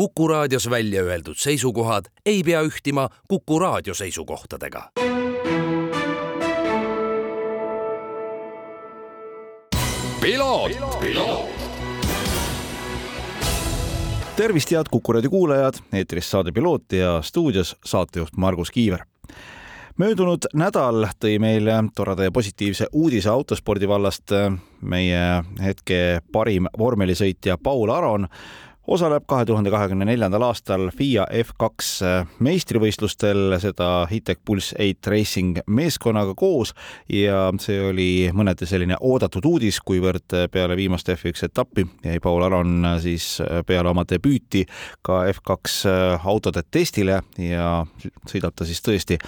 Kuku raadios välja öeldud seisukohad ei pea ühtima Kuku raadio seisukohtadega. tervist, head Kuku raadio kuulajad, eetris saade Piloot ja stuudios saatejuht Margus Kiiver. Möödunud nädal tõi meile toreda ja positiivse uudise autospordi vallast. Meie hetke parim vormelisõitja Paul Aron osaleb kahe tuhande kahekümne neljandal aastal FIA F2 meistrivõistlustel seda Hitec Pulse Eight Racing meeskonnaga koos ja see oli mõneti selline oodatud uudis, kuivõrd peale viimast F1 etappi jäi Paul Aron siis peale oma debüüti ka F2 autode testile ja sõidab ta siis tõesti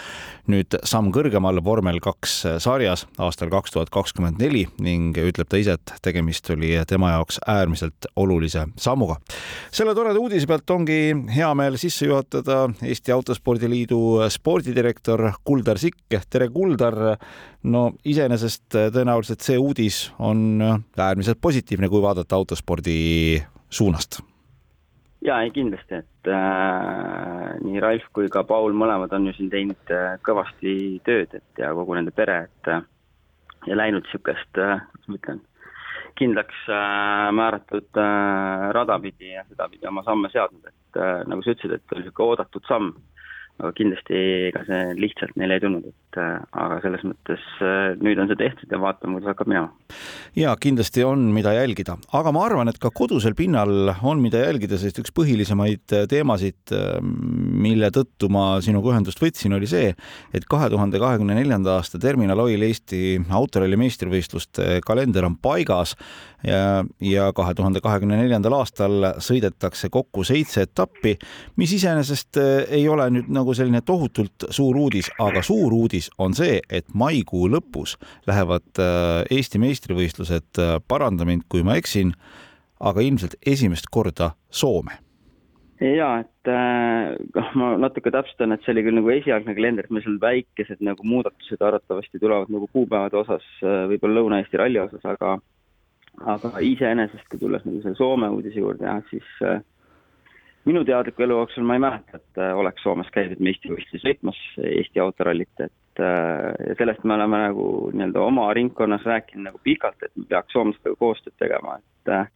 nüüd samm kõrgemal vormel kaks sarjas aastal kaks tuhat kakskümmend neli ning ütleb ta ise, et tegemist oli tema jaoks äärmiselt olulise sammuga selle toreda uudise pealt ongi hea meel sisse juhatada Eesti Autospordi Liidu spordidirektor Kuldar Sikk. tere, Kuldar. no iseenesest tõenäoliselt see uudis on äärmiselt positiivne, kui vaadata autospordi suunast ja ei kindlasti, et äh, nii Ralf kui ka Paul mõlemad on ju siin teinud äh, kõvasti tööd, et ja kogu nende pere, et äh, ja läinud niisugust äh,, kuidas ma ütlen, kindlaks äh, määratud äh, rada pidi ja sedapidi oma samme seadnud, et äh, nagu sa ütlesid, et oli niisugune oodatud samm, aga kindlasti ega see lihtsalt neile ei tulnud, et aga selles mõttes nüüd on see tehtud ja vaatame, kuidas hakkab minema. ja kindlasti on, mida jälgida, aga ma arvan, et ka kodusel pinnal on, mida jälgida, sest üks põhilisemaid teemasid, mille tõttu ma sinuga ühendust võtsin, oli see, et kahe tuhande kahekümne neljanda aasta Terminal Oil Eesti autoralli meistrivõistluste kalender on paigas ja, ja kahe tuhande kahekümne neljandal aastal sõidetakse kokku seitse etappi, mis iseenesest ei ole nüüd nagu selline tohutult suur uudis, aga suur uudis on see, et maikuu lõpus lähevad eh, Eesti meistrivõistlused, eh, paranda mind, kui ma eksin, aga ilmselt esimest korda Soome. Ja et noh äh,, ma natuke täpsustan, et see oli küll nagu esialgne kalender, et meil seal väikesed nagu muudatused arvatavasti tulevad nagu kuupäevade osas äh,, võib-olla Lõuna-Eesti ralli osas, aga aga iseenesest, kui tulles nagu selle Soome uudise juurde, jah, siis äh, minu teadliku elu jooksul ma ei mäleta, et äh, oleks Soomes käidud meistrivõistlusi sõitmas Eesti autorallit, et äh, sellest me oleme nagu nii-öelda oma ringkonnas rääkinud nagu pikalt, et me peaks soomlastega koostööd tegema, et äh,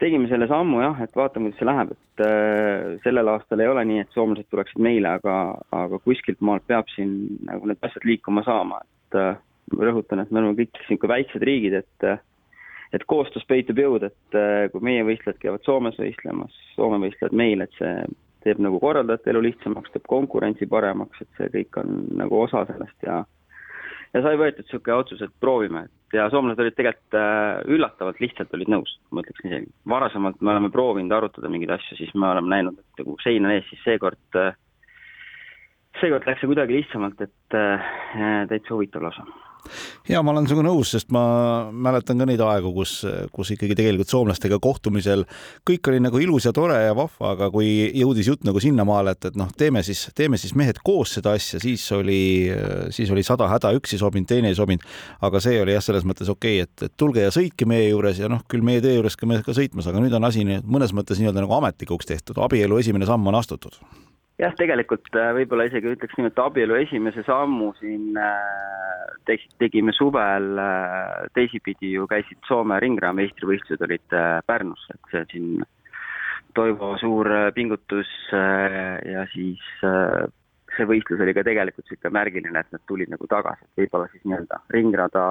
tegime selle sammu jah, et vaatame, kuidas see läheb, et äh, sellel aastal ei ole nii, et soomlased tuleksid meile, aga, aga kuskilt maalt peab siin nagu need asjad liikuma saama, et äh, rõhutan, et me oleme kõik niisugune väiksed riigid, et äh, et koostöös peitub jõud, et äh, kui meie võistlejad käivad Soomes võistlemas, Soome võistlejad meil, et see teeb nagu korraldajate elu lihtsamaks, teeb konkurentsi paremaks, et see kõik on nagu osa sellest ja ja sai võetud niisugune otsus, et proovime, et ja soomlased olid tegelikult äh, üllatavalt lihtsalt olid nõus, ma ütleksin isegi. varasemalt me oleme proovinud arutada mingeid asju, siis me oleme näinud, et nagu sein on ees, siis seekord äh, seekord läks see kuidagi lihtsamalt, et täitsa huvitav lausa ja ma olen sinuga nõus, sest ma mäletan ka neid aegu, kus, kus ikkagi tegelikult soomlastega kohtumisel kõik oli nagu ilus ja tore ja vahva, aga kui jõudis jutt nagu sinnamaale, et, et noh, teeme siis, teeme siis mehed koos seda asja, siis oli, siis oli sada häda, üks ei sobinud, teine ei sobinud. aga see oli jah, selles mõttes okei okay,, et, et tulge ja sõitke meie juures ja noh, küll meie tee juures ka me ka sõitmas, aga nüüd on asi mõnes mõttes nii-öelda nagu ametlikuks tehtud, abielu esimene samm on astutud jah, tegelikult äh, võib-olla isegi ütleks nii, et abielu esimese sammu siin äh, tegime suvel äh, teisipidi ju käisid Soome ringraja meistrivõistlused olid Pärnus, et see siin Toivo suur pingutus ja siis see võistlus oli ka tegelikult niisugune märgiline, et nad tulid nagu tagasi, et võib-olla siis nii-öelda ringrada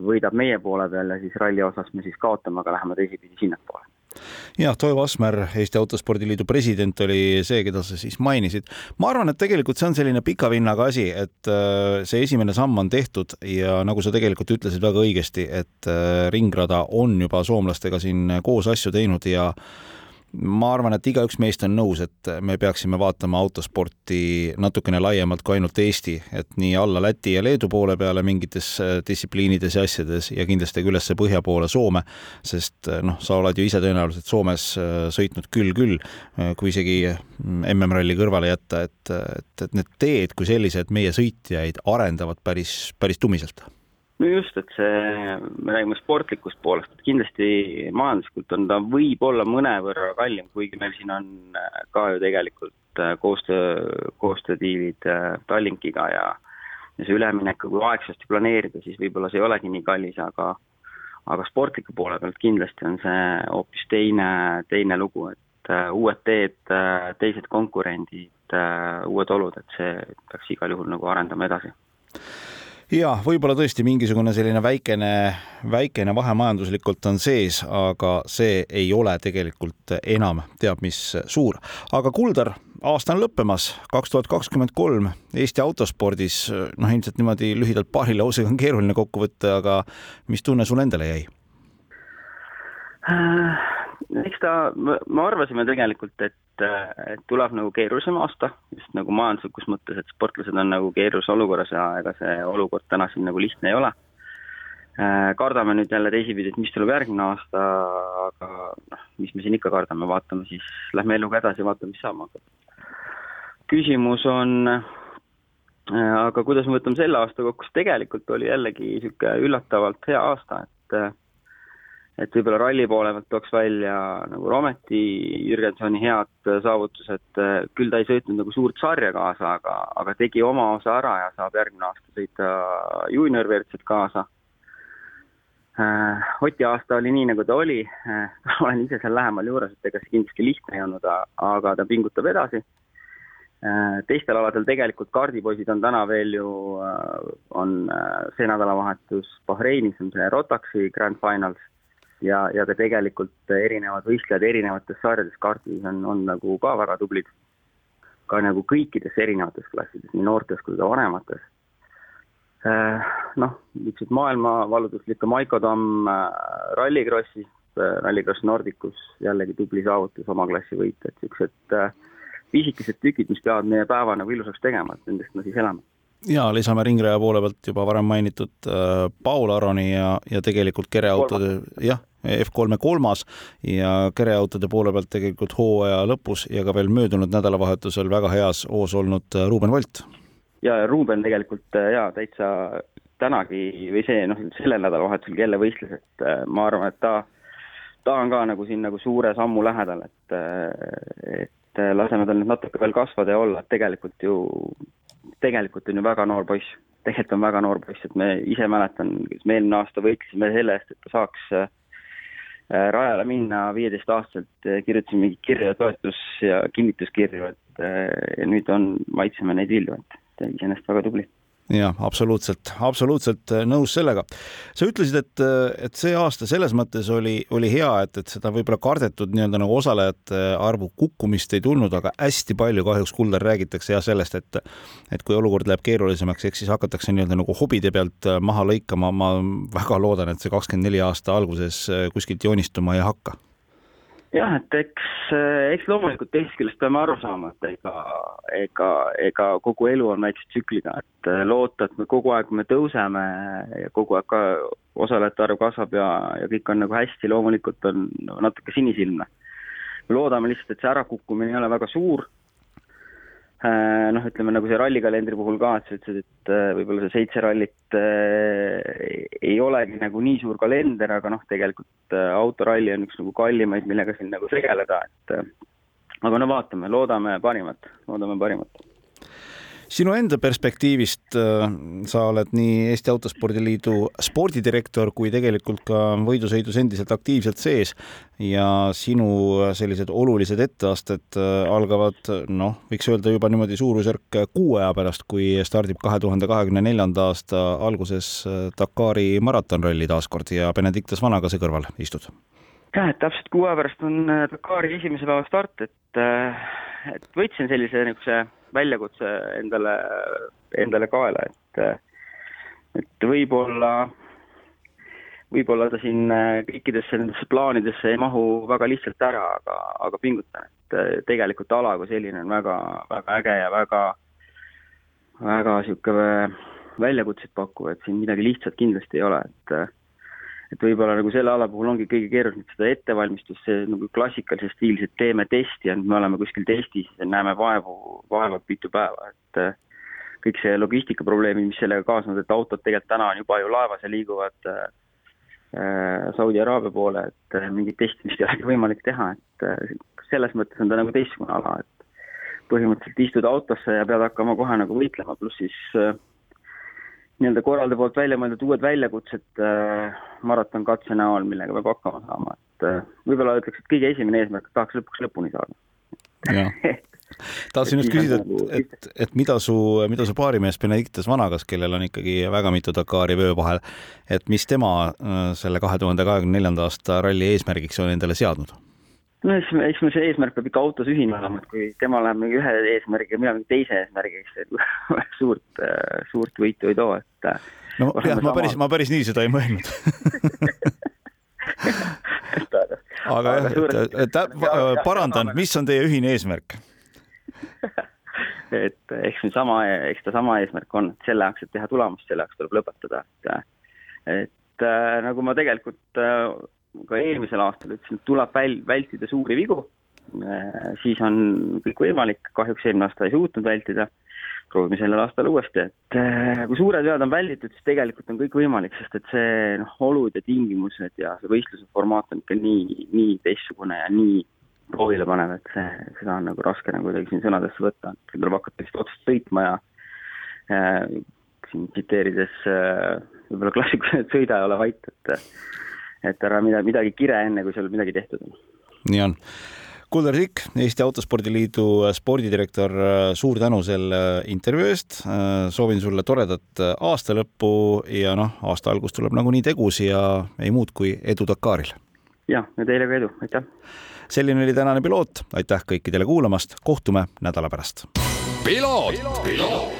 võidab meie poole peal ja siis ralli osas me siis kaotame, aga läheme teisipidi sinnapoole jah, Toivo Asmer, Eesti Autospordiliidu president oli see, keda sa siis mainisid. ma arvan, et tegelikult see on selline pika vinnaga asi, et äh, see esimene samm on tehtud ja nagu sa tegelikult ütlesid väga õigesti, et äh, ringrada on juba soomlastega siin koos asju teinud ja ma arvan, et igaüks meist on nõus, et me peaksime vaatama autosporti natukene laiemalt kui ainult Eesti, et nii alla Läti ja Leedu poole peale mingites äh, distsipliinides ja asjades ja kindlasti ka ülesse põhja poole Soome, sest äh, noh, sa oled ju ise tõenäoliselt Soomes äh, sõitnud küll küll, kui isegi MM-ralli kõrvale jätta, et, et, et need teed kui sellised meie sõitjaid arendavad päris, päris tumiselt no just, et see, me räägime sportlikust poolest, et kindlasti majanduslikult on ta võib-olla mõnevõrra kallim, kuigi meil siin on äh, ka ju tegelikult äh, koostöö, koostöödiilid äh, Tallinkiga ja ja see üleminek, kui aegsasti planeerida, siis võib-olla see ei olegi nii kallis, aga aga sportliku poole pealt kindlasti on see hoopis teine, teine lugu, et uued teed, teised konkurendid, uued olud, et see peaks igal juhul nagu arendama edasi ja võib-olla tõesti mingisugune selline väikene, väikene vahe majanduslikult on sees, aga see ei ole tegelikult enam teab mis suur. aga Kuldar, aasta on lõppemas, kaks tuhat kakskümmend kolm Eesti autospordis, noh, ilmselt niimoodi lühidalt paari lausega on keeruline kokku võtta, aga mis tunne sul endale jäi? Äh, eks ta, me arvasime tegelikult, et, et tuleb nagu keerulisem aasta, just nagu majanduslikus mõttes, et sportlased on nagu keerulises olukorras ja ega see olukord täna siin nagu lihtne ei ole. Äh, kardame nüüd jälle teisipidi, et mis tuleb järgmine aasta, aga noh, mis me siin ikka kardame, vaatame siis, lähme eluga edasi, vaatame, mis saama hakkab. küsimus on äh, aga kuidas me võtame selle aasta kokku, siis tegelikult oli jällegi niisugune üllatavalt hea aasta, et et võib-olla ralli poole pealt tooks välja nagu Rometi, Jürgensoni head saavutused, küll ta ei sõitnud nagu suurt sarja kaasa, aga, aga tegi oma osa ära ja saab järgmine aasta sõita juunior WRC-d kaasa. Äh, Oti aasta oli nii, nagu ta oli, äh, olen ise seal lähemal juures, et ega see kindlasti lihtne ei olnud, aga ta pingutab edasi. Äh, teistel aladel tegelikult kaardipoisid on täna veel ju, on see nädalavahetus Bahreinis on see Rotaxi Grand Finals ja, ja ka tegelikult erinevad võistlejad erinevates sarjades kartis on, on nagu ka väga tublid. ka nagu kõikides erinevates klassides, nii noortes kui ka vanemates. Äh, noh, niisugused maailmavallutuslikke Maiko Tamm äh, Rallycrossis, äh, Rallycross Nordicus jällegi tubli saavutus, oma klassi võit, et niisugused pisikesed tükid, mis peavad meie päeva nagu ilusaks tegema, et nendest me siis elame ja lisame ringraja poole pealt juba varem mainitud äh, Paul Aroni ja, ja tegelikult kereautode, jah, F3-e kolmas ja kereautode poole pealt tegelikult hooaja lõpus ja ka veel möödunud nädalavahetusel väga heas hoos olnud äh, Ruuben Volt. ja Ruuben tegelikult äh, ja täitsa tänagi või see noh, sellel nädalavahetusel jälle võistles, et äh, ma arvan, et ta, ta on ka nagu siin nagu suure sammu lähedal, et, et laseme tal nüüd natuke veel kasvada ja olla, et tegelikult ju tegelikult on ju väga noor poiss, tegelikult on väga noor poiss, et me ise mäletan, me eelmine aasta võitlesime selle eest, et ta saaks äh, rajale minna viieteistaastaselt, äh, kirjutasime mingeid kirju, toetus- ja kinnituskirju, et äh, ja nüüd on, maitseme neid vilju, et iseenesest väga tubli jah, absoluutselt, absoluutselt äh, nõus sellega. sa ütlesid, et, äh, et see aasta selles mõttes oli, oli hea, et, et seda võib-olla kardetud nii-öelda nagu osalejate arvu kukkumist ei tulnud, aga hästi palju kahjuks, Kuldar, räägitakse ja sellest, et et kui olukord läheb keerulisemaks, eks siis hakatakse nii-öelda nagu hobide pealt äh, maha lõikama. ma väga loodan, et see kakskümmend neli aasta alguses kuskilt joonistuma ei hakka jah, et eks, eks loomulikult teisest küljest peame aru saama, et ega, ega, ega kogu elu on väikse tsükliga, et äh, loota, et me kogu aeg me tõuseme ja kogu aeg ka osalejate arv kasvab ja, ja kõik on nagu hästi, loomulikult on natuke sinisilmne. loodame lihtsalt, et see ärakukkumine ei ole väga suur noh, ütleme nagu see rallikalendri puhul ka, et sa ütlesid, et äh, võib-olla see seitse rallit äh, ei olegi nagu nii suur kalender, aga noh, tegelikult autoralli on üks nagu kallimaid, millega siin nagu tegeleda, et aga no vaatame, loodame parimat, loodame parimat sinu enda perspektiivist äh, sa oled nii Eesti Autospordi Liidu spordidirektor kui tegelikult ka võidusõidus endiselt aktiivselt sees. Ja sinu sellised olulised etteasted äh, algavad noh, võiks öelda juba niimoodi suurusjärk kuu aja pärast, kui stardib kahe tuhande kahekümne neljanda aasta alguses äh, Dakari maratonralli taaskord ja Benedictus Vanagase kõrval istud. Jah, et täpselt kuu aja pärast on Dakari esimese päeva start, et, et võtsin sellise niisuguse väljakutse endale, endale kaela, et et võib-olla, võib-olla ta siin kõikidesse nendesse plaanidesse ei mahu väga lihtsalt ära, aga, aga pingutan, et tegelikult ala kui selline on väga, väga äge ja väga, väga niisugune väljakutseid pakkuv, et siin midagi lihtsat kindlasti ei ole, et et võib-olla nagu selle ala puhul ongi kõige keerulisem seda ettevalmistust, see nagu klassikalises stiilis, et teeme testi ja nüüd me oleme kuskil testis ja näeme vaevu, vaevalt mitu päeva, et kõik see logistikaprobleemid, mis sellega kaasnevad, et autod tegelikult täna on juba ju laevas ja liiguvad äh, Saudi Araabia poole, et mingit testimist ei olegi võimalik teha, et selles mõttes on ta nagu teistsugune ala, et põhimõtteliselt istud autosse ja pead hakkama kohe nagu võitlema, pluss siis äh, nii-öelda korraldaja poolt välja mõeldud uued väljakutsed äh, maratonkatse näol, millega peab hakkama saama, et äh, võib-olla ütleks, et kõige esimene eesmärk, tahaks lõpuks lõpuni saada. tahtsin just küsida, et, nagu et, et mida su, mida su baarimees Benedictus Vanagas, kellel on ikkagi väga mitu Dakari vöö vahel, et mis tema äh, selle kahe tuhande kahekümne neljanda aasta ralli eesmärgiks on endale seadnud? No eks, eks meil see eesmärk peab ikka autos ühine olema, et kui tema läheb mingi ühe eesmärgiga, mina mingi teise eesmärgiga, siis suurt, suurt võitu ei too, et. no jah, ma päris, ma päris nii seda ei mõelnud aga jah, et, et parandan, mis on teie ühine eesmärk et eks see sama, eks ta sama eesmärk on, et selle jaoks, et teha tulemust, selle jaoks tuleb lõpetada, et, et äh, nagu ma tegelikult äh, ka eelmisel aastal ütlesin, et tuleb väl-, vältida suuri vigu, äh, siis on kõik võimalik, kahjuks eelmine aasta ei suutnud vältida, proovime sellel aastal uuesti, et äh, kui suured vead on välditud, siis tegelikult on kõik võimalik, sest et see noh, olud ja tingimused ja see võistluse formaat on ikka nii, nii teistsugune ja nii proovile panev, et see, seda on nagu raske nagu kuidagi siin sõnadesse võtta, et tuleb hakata lihtsalt otsast sõitma ja äh, siin tsiteerides äh, võib-olla klassikuline, et sõida ja ole vait, et et ära mida, midagi kire, enne kui sul midagi tehtud on. nii on. Kuldar Sikk, Eesti Autospordiliidu spordidirektor, suur tänu selle intervjuu eest. soovin sulle toredat aasta lõppu ja noh, aasta algus tuleb nagunii tegus ja ei muud kui edu Dakaril. ja, ja teile ka edu, aitäh. selline oli tänane piloot, aitäh kõikidele kuulamast, kohtume nädala pärast. piloot, piloot..